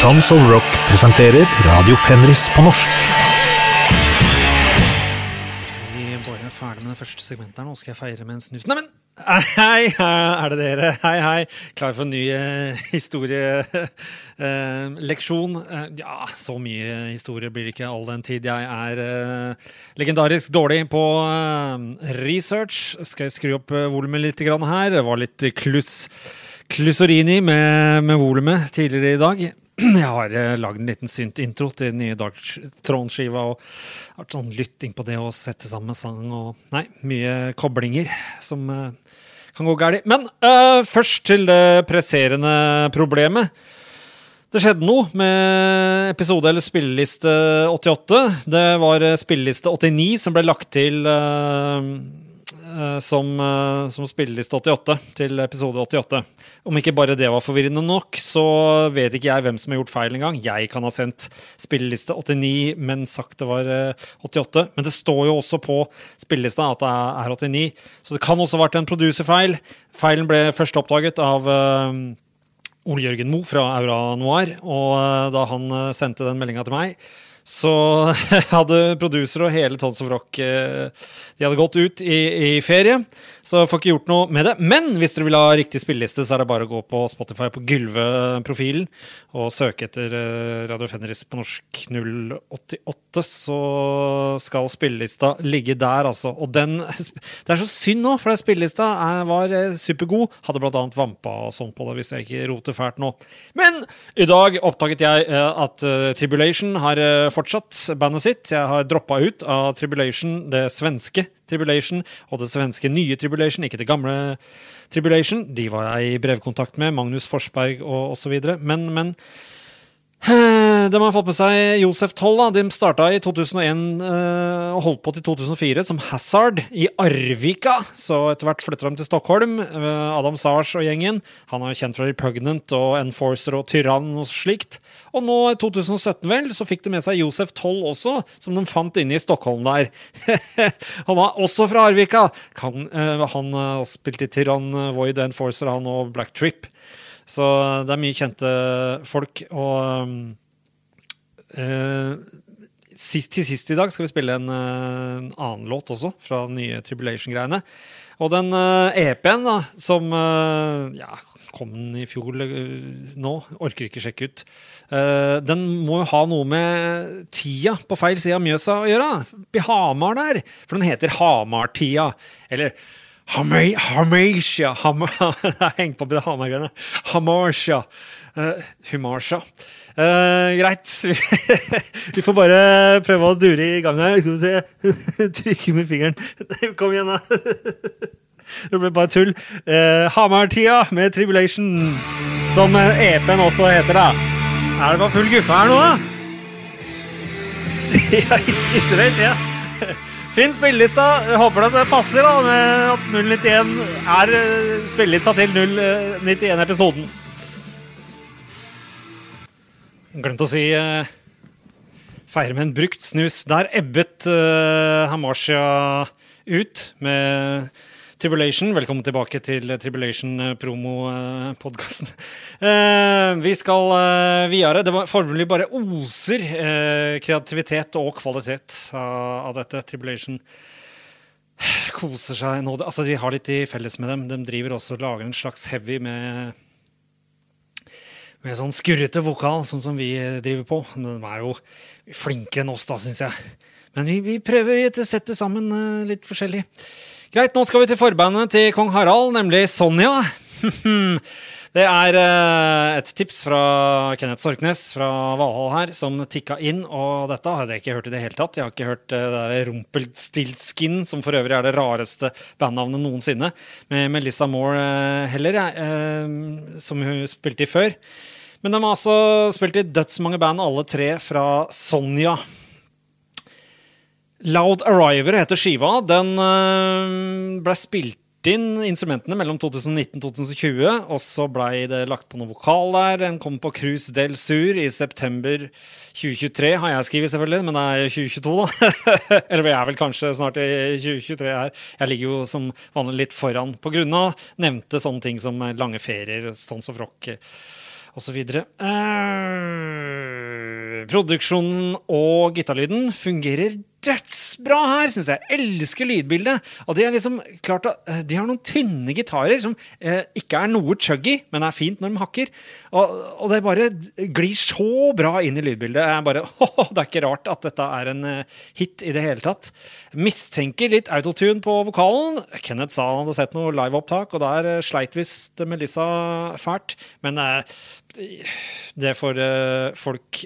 Tons of Rock presenterer Radio Fenris på norsk. Vi bare er ferdig med det første segmentet her. Nå skal jeg feire med en snus. Neimen, hei, er det dere? Hei, hei. Klar for en ny eh, historieleksjon? Eh, ja, så mye historie blir det ikke all den tid jeg er eh, legendarisk dårlig på eh, research. Skal jeg skru opp volumet litt her? Det var litt kluss, Klussorini med, med volumet tidligere i dag. Jeg har uh, lagd en liten synt-intro til den nye Dark Throne-skiva. og vært sånn lytting på det å sette sammen sang og Nei, mye koblinger som eh, kan gå galt. Men uh, først til det presserende problemet. Det skjedde noe med episode eller spilleliste 88. Det var eh, spilleliste 89 som ble lagt til eh, eh, som, eh, som spilleliste 88 til episode 88. Om ikke bare det var forvirrende nok, så vet ikke jeg hvem som har gjort feil engang. Jeg kan ha sendt spilleliste 89, men sagt det var eh, 88. Men det står jo også på spillelista at det er 89, så det kan også ha vært en producerfeil. Feilen ble først oppdaget av eh, Ole Jørgen Moe fra Aura Noir, og eh, da han eh, sendte den meldinga til meg, så hadde producer og hele Tons of Rock eh, De hadde gått ut i, i ferie, så får ikke gjort noe med det. Men hvis dere vil ha riktig spilleliste, så er det bare å gå på Spotify på Gylve-profilen og søke etter eh, Radio Fenris på norsk 088, så skal spillelista ligge der, altså. Og den Det er så synd nå, for spillelista var eh, supergod. Hadde blant annet vampa og sånn på det, hvis jeg ikke roter fælt nå. Men i dag oppdaget jeg at Tribulation har eh, fortsatt bandet sitt. Jeg har droppa ut av Tribulation, det svenske Tribulation, og det svenske nye Tribulation, ikke det gamle Tribulation. De var jeg i brevkontakt med, Magnus Forsberg og osv. Men, men de har fått med seg Josef Toll. De starta i 2001 eh, og holdt på til 2004 som Hazard i Arvika. Så etter hvert flytter de til Stockholm. Eh, Adam Sars og gjengen. Han er jo kjent fra Repugnant og Enforcer og Tyrann og slikt. Og nå i 2017 vel, så fikk de med seg Josef Toll også, som de fant inne i Stockholm der. han var også fra Arvika. Kan, eh, han spilte i Tyrann, eh, Void, Enforcer, han og Black Trip. Så det er mye kjente folk. Og um, eh, sist, til sist i dag skal vi spille en, eh, en annen låt også, fra den nye Tribulation-greiene. Og den eh, EP-en da, som eh, ja, kom den i fjor eh, nå, orker ikke sjekke ut. Eh, den må jo ha noe med tida på feil side av Mjøsa å gjøre. I Hamar der. For den heter Hamartida. Eller Hama- Hamasia Ham Jeg på Hamar-greiene. Hamarsia. Uh, Humarsia. Uh, greit. vi får bare prøve å dure i gang her. Skal vi se. Trykke med fingeren. Kom igjen, da. Det ble bare tull. Uh, Hamartida med Tribulation, som eh, EP-en også heter, da. Er det bare full guffe her nå, da? ja, ikke vet jeg. Finn spillelista. Håper det passer da med at 091 er eh, spillelista til 091-episoden. Glemte å si uh, feire med en brukt snus. Der ebbet uh, Hamasha ut med Tribulation. Velkommen tilbake til Tribulation-promo-podkasten. Uh, vi skal videre. Det formelig bare oser kreativitet og kvalitet av, dette. Tribulation koser seg nå. Altså, vi har litt i felles med dem. De driver også og lager en slags heavy med med sånn skurrete vokal, sånn som vi driver på. Men de er jo flinkere enn oss, da, syns jeg. Men vi, vi prøver å sette sammen litt forskjellig. Greit, nå skal vi til forbandet til kong Harald, nemlig Sonja. Det er uh, et tips fra Kenneth Sorknes fra Valhall her, som tikka inn. Og dette hadde jeg ikke hørt i det hele tatt. Jeg har ikke hørt uh, det der Rumpelstiltskin, som for øvrig er det rareste bandnavnet noensinne, med Melissa Moore uh, heller, som hun spilte i før. Men de har altså spilt i dødsmange band, alle tre fra Sonja. Loud Arriver heter skiva. Den uh, ble spilt inn instrumentene mellom 2019 og 2020, og så blei det lagt på noe vokal der. Den kom på Cruise del Sur i september 2023, har jeg skrevet selvfølgelig, men det er 2022, da. Eller vi er vel kanskje snart i 2023 her. Jeg ligger jo som vanlig litt foran på grunn av nevnte sånne ting som lange ferier, Stones of Rock osv. Uh, produksjonen og gitarlyden fungerer dødsbra her, syns jeg. Elsker lydbildet. Og de, liksom å, eh, de har noen tynne gitarer som eh, ikke er noe chuggy, men er fint når de hakker. Og, og det bare glir så bra inn i lydbildet. Jeg bare, oh, det er ikke rart at dette er en uh, hit i det hele tatt. Mistenker litt autotune på vokalen. Kenneth sa han hadde sett noe liveopptak, og der uh, sleit visst Melissa fælt. Men eh, det får folk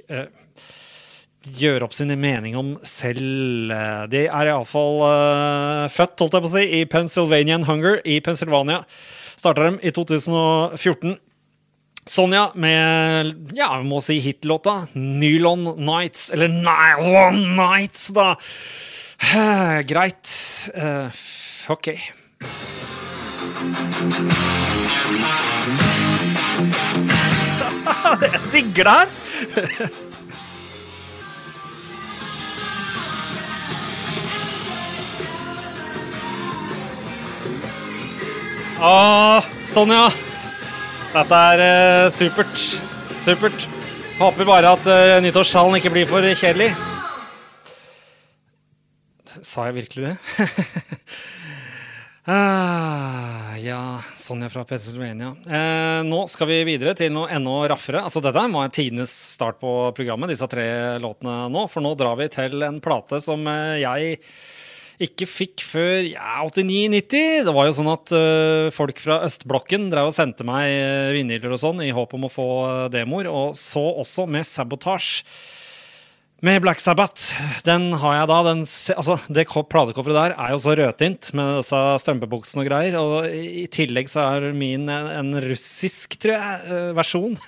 gjøre opp sine mening om selv. De er iallfall uh, født, holdt jeg på å si, i Pennsylvanian Hunger i Pennsylvania. Starta dem i 2014. Sonja med ja, vi må si hitlåta Nylon Nights. Eller Nylon Nights, da. Uh, greit. Uh, OK. Jeg digger det her! Åh, sånn ja. Dette er eh, supert. Supert. Håper bare at eh, nyttårstalen ikke blir for kjedelig. Sa jeg virkelig det? ah, ja, Sonja fra Pennsylvania. Eh, nå skal vi videre til noe enda raffere. Altså, dette var tidenes start på programmet, disse tre låtene nå. For nå drar vi til en plate som eh, jeg ikke fikk før ja, 89-90. Det var jo sånn at uh, folk fra østblokken drev og sendte meg uh, vinyler og sånn i håp om å få uh, demoer. Og så også med Sabotage. Med Black Sabbath. Den har jeg da. Den, altså, det platecoveret der er jo så rødtint med disse strømpebuksene og greier. Og i tillegg så er min en, en russisk, tror jeg, versjon.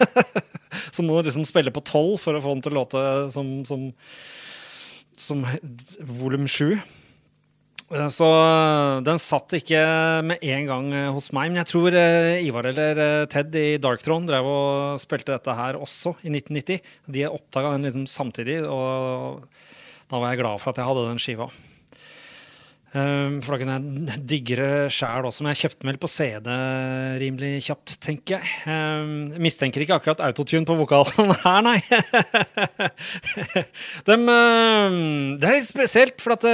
som må liksom spille på tolv for å få den til å låte som, som, som volum sju. Eh, så eh, den satt ikke med en gang eh, hos meg. Men jeg tror Ivar eller Ted i Darktron drev og spilte dette her også i 1990. De oppdaga den liksom samtidig, og da var jeg glad for at jeg hadde den skiva. For da kunne jeg digge det sjæl også, men jeg kjøpte den vel på CD rimelig kjapt, tenker jeg. jeg mistenker ikke akkurat autotune på vokalen her, nei. De, det er litt spesielt, for at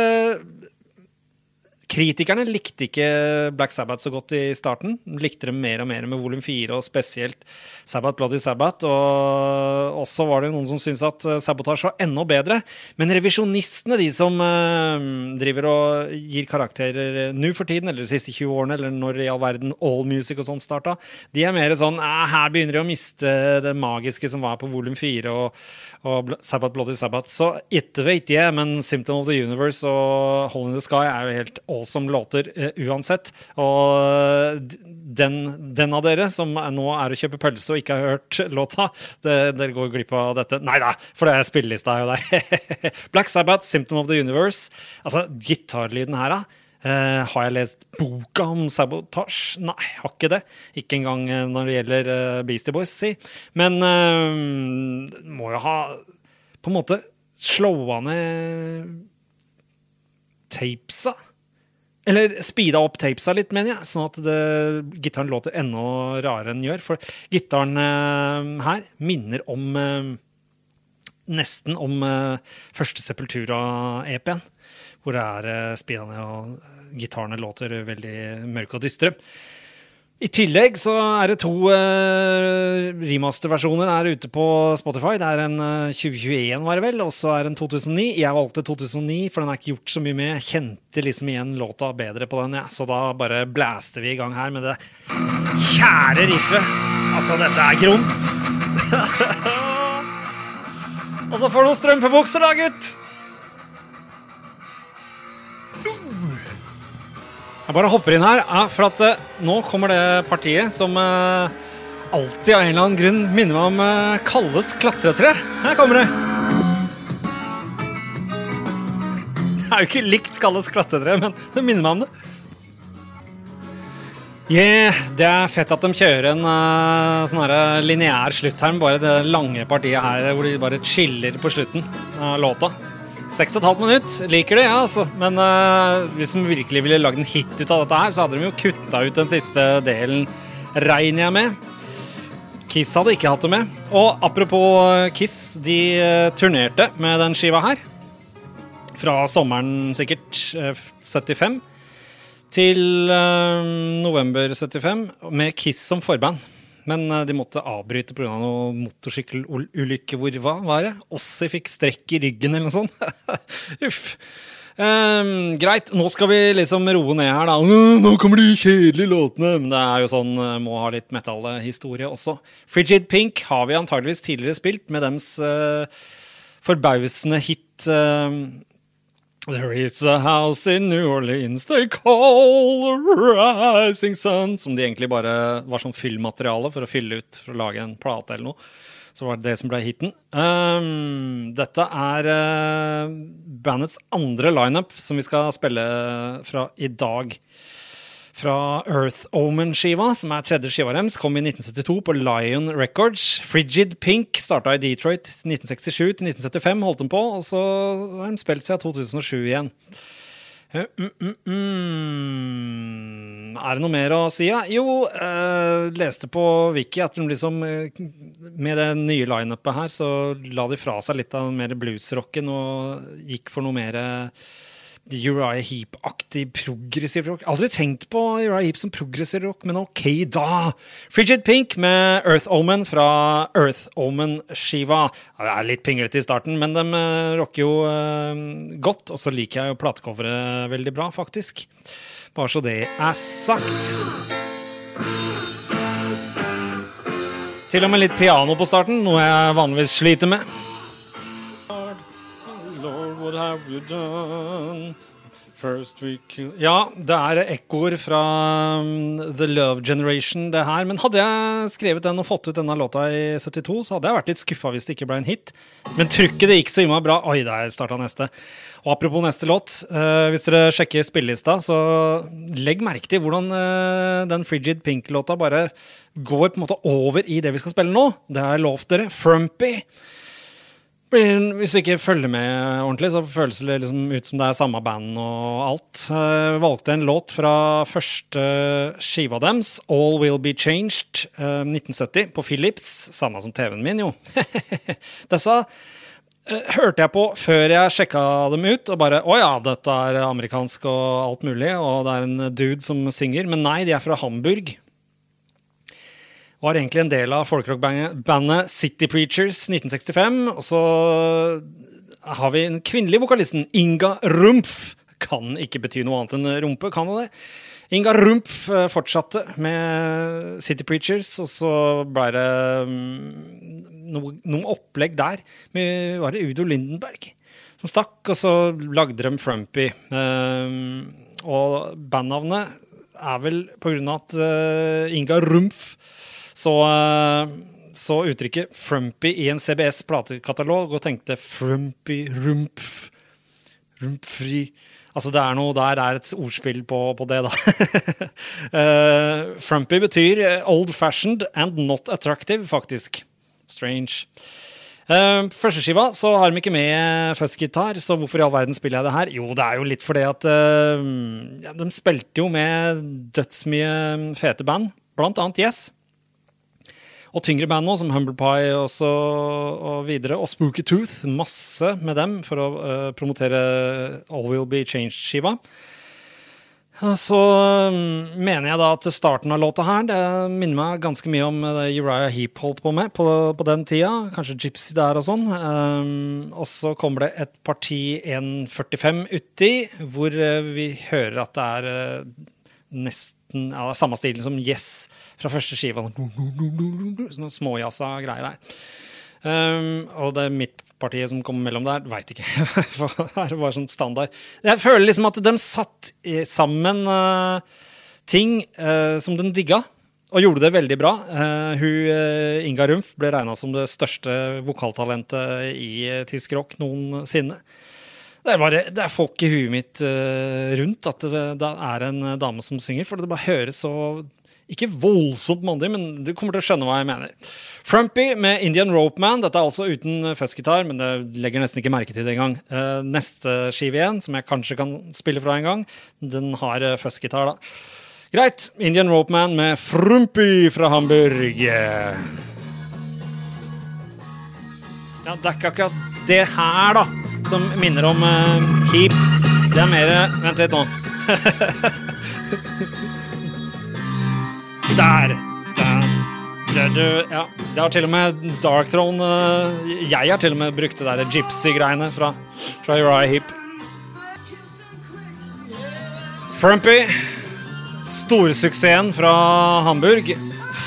Kritikerne likte ikke Black Sabbath så godt i starten. Likte dem mer og mer med volum 4, og spesielt Sabbath Bloody Sabbath. Og også var det noen som syntes at sabotasje Sabotage var enda bedre. Men revisjonistene, de som uh, driver og gir karakterer nå for tiden, eller de siste 20 årene, eller når i all verden All Music og sånn starta, de er mer sånn Her begynner de å miste det magiske som var på volum 4. og og Sabbath Bloody Sabbath. Så It Wait Yeah, men Symptom of the Universe og Hole in the Sky er jo helt awesome låter uh, uansett. Og den, den, av dere som nå er å kjøpe pølse og ikke har hørt låta, dere går glipp av dette. Nei da, for det er spillelista jo der. Black Sabbath, Symptom of the Universe. Altså, gitarlyden her, da. Uh, har jeg lest boka om sabotasje? Nei, har ikke det. Ikke engang uh, når det gjelder uh, Beastie Boys, si. Men må jo ha på en måte slåa ned tapesa. Eller speeda opp tapesa litt, mener jeg, sånn at det, gitaren låter enda rarere enn den gjør. For gitaren her minner om Nesten om første Sepultura-EP-en hvor det er uh, ned og gitarene låter veldig mørke og dystre. I tillegg så er det to uh, remasterversjoner er ute på Spotify. Det er en uh, 2021, var det vel, og så er det en 2009. Jeg valgte 2009, for den er ikke gjort så mye med. Jeg kjente liksom igjen låta bedre på den, ja. så da bare blaster vi i gang her med det kjære riffet. Altså, dette er gromt. og så får du noen strømpebukser, da, gutt! Jeg bare hopper inn her, for at uh, nå kommer det partiet som uh, alltid av en eller annen grunn minner meg om uh, Kalles klatretre. Her kommer det. Det er jo ikke likt Kalles klatretre, men det minner meg om det. Yeah, det er fett at de kjører en uh, sånn lineær slutt her, bare det lange partiet her hvor de bare chiller på slutten av låta. Seks og et halvt minutt. Liker det, ja, altså. Men uh, hvis de virkelig ville lagd en hit ut av dette her, så hadde de jo kutta ut den siste delen, regner jeg med. Kiss hadde ikke hatt det med. Og apropos Kiss, de eh, turnerte med den skiva her. Fra sommeren sikkert eh, 75 til uh, november 75 med Kiss som forband. Men eh, de måtte avbryte pga. noen motorsykkelulykke. Hvor hva var det? Ossi fikk strekk i ryggen eller noe sånt. Uff. Um, greit, nå skal vi liksom roe ned her, da. Nå kommer de kjedelige låtene. Men det er jo sånn, eh, må ha litt metallhistorie også. Frigid Pink har vi antageligvis tidligere spilt med dems uh, forbausende hit eh, There is a house in New Orleans they call the rising sun Som de egentlig bare var sånn fyllmateriale for å fylle ut for å lage en plate eller noe. Så var det det som ble hiten. Um, dette er uh, bandets andre lineup som vi skal spille fra i dag. Fra Earth Omen-skiva, som er tredje skiva deres, kom i 1972 på Lion Records. Frigid Pink starta i Detroit 1967 til 1975, holdt de på, og så har de spilt siden 2007 igjen. Uh, mm, mm. Er det noe mer å si? Ja? Jo, eh, leste på Wiki at de liksom, eh, med det nye lineupet her, så la de fra seg litt av den mer bluesrocken og gikk for noe mer eh, Uriah Heap-aktig progressiv rock. Aldri tenkt på Uriah Heap som progressiv rock, men ok, da! Frigid Pink med Earth Omen fra Earth Omen-skiva. Det er litt pinglete i starten, men de eh, rocker jo eh, godt. Og så liker jeg jo platecoveret veldig bra, faktisk. Bare så det er sagt. Til og med litt piano på starten, noe jeg vanligvis sliter med. What have you done? Ja, det er ekkoer fra um, The Love Generation, det her. Men hadde jeg skrevet den og fått ut denne låta i 72, så hadde jeg vært litt skuffa hvis det ikke ble en hit. Men trykket det gikk så innmari bra. Oi, der starta neste. Og apropos neste låt. eh, hvis dere sjekker spillelista, så legg merke til hvordan eh, den Frigid Pink-låta bare går på en måte over i det vi skal spille nå. Det har jeg lovt dere. Frumpy. Blir- Hvis du ikke følger med ordentlig, så føles det liksom ut som det er samme band og alt. Jeg valgte en låt fra første skiva deres, All Will Be Changed, eh, 1970, på Philips. Samme som TV-en min, jo. Disse eh, hørte jeg på før jeg sjekka dem ut, og bare Å ja, dette er amerikansk og alt mulig, og det er en dude som synger. Men nei, de er fra Hamburg. Var egentlig en del av folkerockbandet City Preachers 1965. Og så har vi den kvinnelige vokalisten Inga Rumpf. Kan ikke bety noe annet enn rumpe, kan det det? Inga Rumpf eh, fortsatte med City Preachers, og så ble det mm, noe, noe opplegg der med Var det Udo Lindenberg som stakk, og så lagde de Frumpy. Um, og bandnavnet er vel på grunn av at eh, Inga Rumpf så, eh, så uttrykket 'Frumpy' i en CBS platekatalog og tenkte 'Frumpy, rumpf, rumpfri'. Altså det er noe der, er et ordspill på, på det, da. uh, frumpy betyr eh, old fashioned and not attractive, faktisk. Strange. Uh, Førsteskiva så har de ikke med fuzzgitar, så hvorfor i all verden spiller jeg det her? Jo, det er jo litt fordi at uh, de spilte jo med dødsmye fete band, blant annet Yes. Og tyngre band nå, som Humble Pie også, og videre. Og Spooky Tooth. Masse med dem for å uh, promotere All Will Be Changed-skiva. Så mm, mener jeg da at starten av låta her det minner meg ganske mye om det Uriah Heap holdt på med på, på den tida. Kanskje Gypsy der og sånn. Um, og så kommer det et parti 1.45 uti, hvor eh, vi hører at det er eh, nesten ja, samme stilen som Yes fra første skiva. Sånne småjazza greier der. Um, og det er midtpartiet som kommer mellom der, veit ikke. Det er bare sånn standard. Jeg føler liksom at de satt sammen uh, ting uh, som de digga. Og gjorde det veldig bra. Uh, hun, Inga Rumpf ble regna som det største vokaltalentet i tysk rock noensinne. Det, er bare, det er folk i huet mitt uh, rundt at det, det er en eh, dame som synger, for det bare høres så ikke voldsomt mandig, men du kommer til å skjønne hva jeg mener. Frumpy med Indian Rope Man. Dette er altså uten fuzzgitar, men det legger nesten ikke merke til det engang. Uh, neste skive igjen, som jeg kanskje kan spille fra en gang, den har uh, fuzzgitar, da. Greit. Indian Rope Man med Frumpy fra Hamburg. Ja, det er ikke akkurat det her, da, som minner om uh, Heap. Det er mer Vent litt nå. Der. Der. Du, ja. det har til og med Dark Throne uh, Jeg har til og med brukt det der gypsy-greiene fra, fra Uriah Heap. Frumpy, storsuksessen fra Hamburg,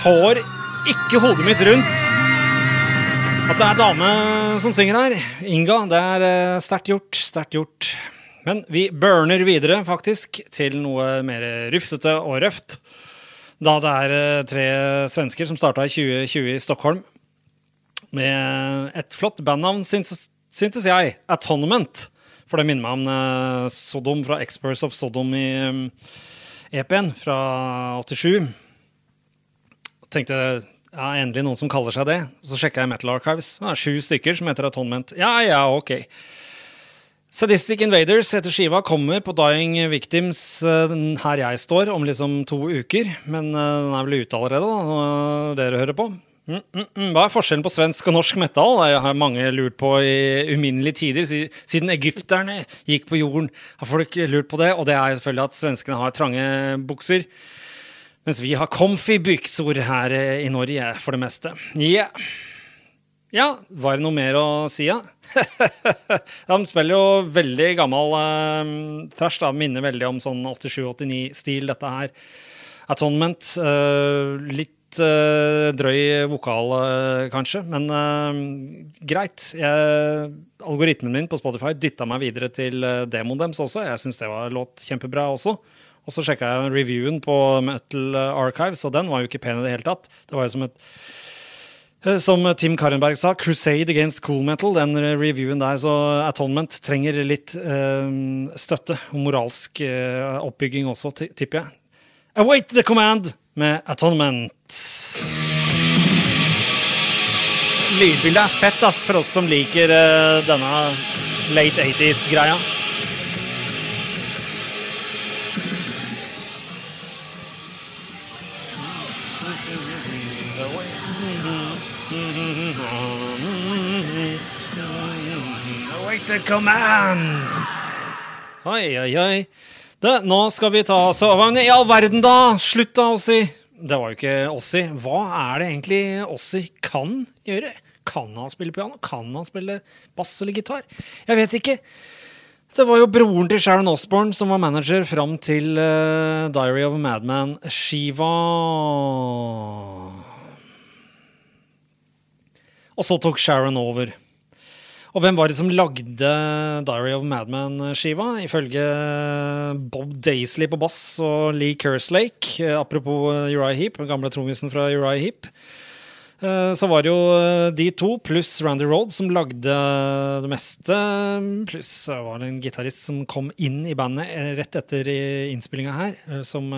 får ikke hodet mitt rundt at det er dame som synger her. Inga. Det er uh, sterkt gjort. Sterkt gjort. Men vi burner videre, faktisk, til noe mer rufsete og røft. Da det er uh, tre svensker som starta i 2020 i Stockholm med et flott bandnavn, syntes, jeg. Atonement. For det minner meg om uh, Sodom fra Experts of Sodom i EP-en fra 87. Tenkte ja, endelig noen som kaller seg det. Så sjekka jeg Metal Archives. Det er sju stykker som heter Atonement. Ja, ja, ok. Sadistic Invaders heter skiva, kommer på Dying Victims uh, her jeg står, om liksom to uker. Men uh, den er vel ute allerede, da, dere hører på. Mm, mm, mm. Hva er forskjellen på svensk og norsk metal? Det har mange lurt på i uminnelige tider. Siden egypterne gikk på jorden, har folk lurt på det. Og det er selvfølgelig at svenskene har trange bukser. Mens vi har comfy byksor her i Norge, for det meste. Ja. Ja, var det noe mer å si, ja? de spiller jo veldig gammel uh, thrash, da. Minner veldig om sånn 87-89-stil, dette her. Atonement. Uh, litt uh, drøy vokal, uh, kanskje, men greit. Jeg, algoritmen min på Spotify dytta meg videre til demoen deres også. Jeg syns det var låt kjempebra også. Og så sjekka jeg reviewen på Metal Archives, og den var jo ikke pen i det hele tatt. Det var jo som et eh, som Tim Karenberg sa, 'Crusade against cool metal', den reviewen der. Så Atonement trenger litt eh, støtte og moralsk eh, oppbygging også, tipper jeg. Await the command med Atonement. Lydbildet er fett ass, for oss som liker eh, denne late 80s-greia. The command! Oi, oi, oi. Det, nå skal vi ta så Men i all verden, da! Slutt, da, Ossi. Det var jo ikke Ossi. Hva er det egentlig Ossi kan gjøre? Kan han spille piano? Kan han spille bass eller gitar? Jeg vet ikke. Det var jo broren til Sharon Osborne som var manager fram til uh, Diary of a Madman. Shiva Og så tok Sharon over. Og hvem var det som lagde Diary of Madman-skiva? Ifølge Bob Daisley på bass og Lee Kerslake, eh, apropos Uriah Heap, den gamle trommisen fra Uriah Heap, eh, så var det jo eh, de to pluss Randy Road som lagde det meste. Pluss var det en gitarist som kom inn i bandet rett etter innspillinga her, som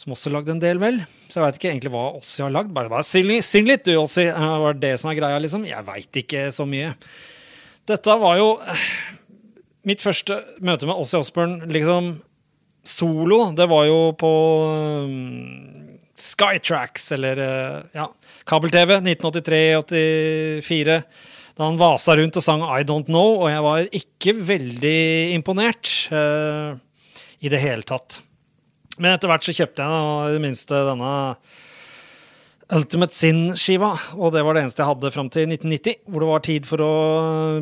som også lagde en del, vel. Så jeg veit ikke egentlig hva Ossi har lagd. Bare, bare syng, litt, du, Ossi. Var det det som er greia, liksom? Jeg veit ikke så mye. Dette var jo eh, mitt første møte med Ossi Osborn liksom solo. Det var jo på um, Skytracks, eller ja, kabel-TV, 1983-84. Da han vasa rundt og sang I Don't Know, og jeg var ikke veldig imponert uh, i det hele tatt. Men etter hvert så kjøpte jeg i det minste denne Ultimate Sin-skiva, og det var det eneste jeg hadde fram til 1990, hvor det var tid for å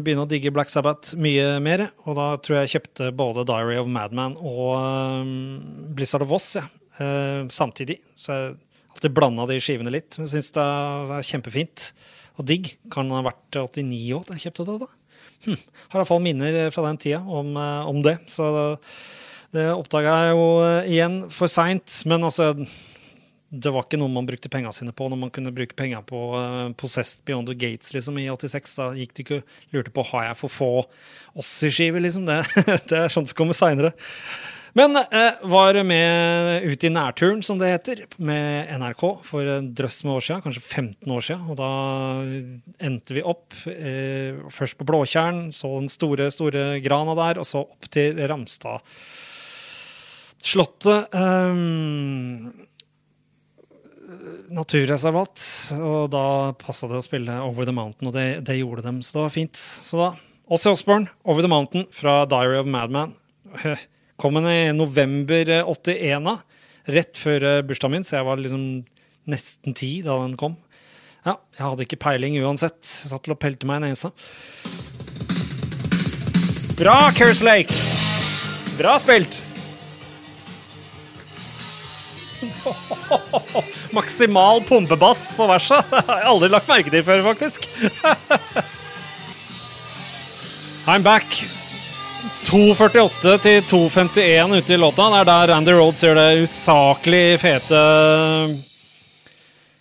begynne å digge Black Sabbath mye mer. Og da tror jeg jeg kjøpte både Diary of Madman og um, Blizzard of Voss ja, uh, samtidig. Så jeg alltid blanda de skivene litt. Jeg syns det er kjempefint og digg. Kan ha vært 89 år da jeg kjøpte det. da. Hm. Har iallfall minner fra den tida om, uh, om det. Så det oppdaga jeg jo eh, igjen for seint, men altså det var ikke noe man brukte penga sine på når man kunne bruke penger på uh, Possessed Beyond the Gates liksom, i 86. Da gikk det ikke lurte på har jeg for få Ossi-skiver. Liksom. Det, det, er sånt som kommer seinere. Men uh, var med ut i nærturen, som det heter, med NRK for en drøss med år siden, kanskje 15 år siden. Og da endte vi opp uh, først på Blåtjern, så den store, store grana der, og så opp til Ramstad Slottet um, naturreservat, og da passa det å spille Over the Mountain, og det, det gjorde dem, så det var fint. Så da Ossie Osborne, Over the Mountain fra Diary of Madman. Kom den i november 81, rett før bursdagen min, så jeg var liksom nesten ti da den kom. Ja, jeg hadde ikke peiling uansett. Jeg satt til å pelte meg i nesa. Bra, Kerslake! Bra spilt! Maksimal pumpebass på verset. Det har jeg aldri lagt merke til før, faktisk. I'm back. 2.48 til 2.51 ute i låta. Det er der Randy Rhodes gjør det usaklig fete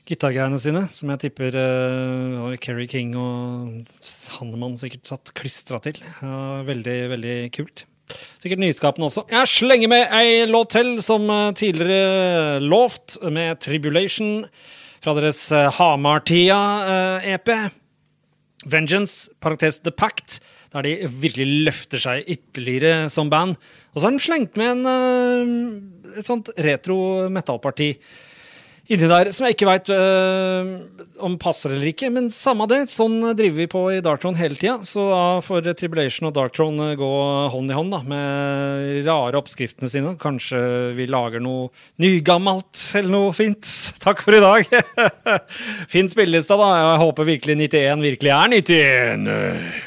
gitargreiene sine, som jeg tipper uh, Kerry King og Hannemann sikkert satt klistra til. Uh, veldig, veldig kult. Sikkert nyskapende også. Jeg slenger med ei låt til, som eh, tidligere lovt, med Tribulation fra deres uh, Hamar-tida-EP. Uh, Vengeance, parentes The Pact, der de virkelig løfter seg ytterligere som band. Og så har den slengt med en, et sånt retro metallparti inni der som jeg ikke veit øh, om passer eller ikke. Men samme det, sånn driver vi på i Darktron hele tida. Så da får Tribulation og Darktron øh, gå hånd i hånd da, med rare oppskriftene sine. Kanskje vi lager noe nygammelt eller noe fint. Takk for i dag. fin spilleliste, da. Jeg håper virkelig 91 virkelig er 91.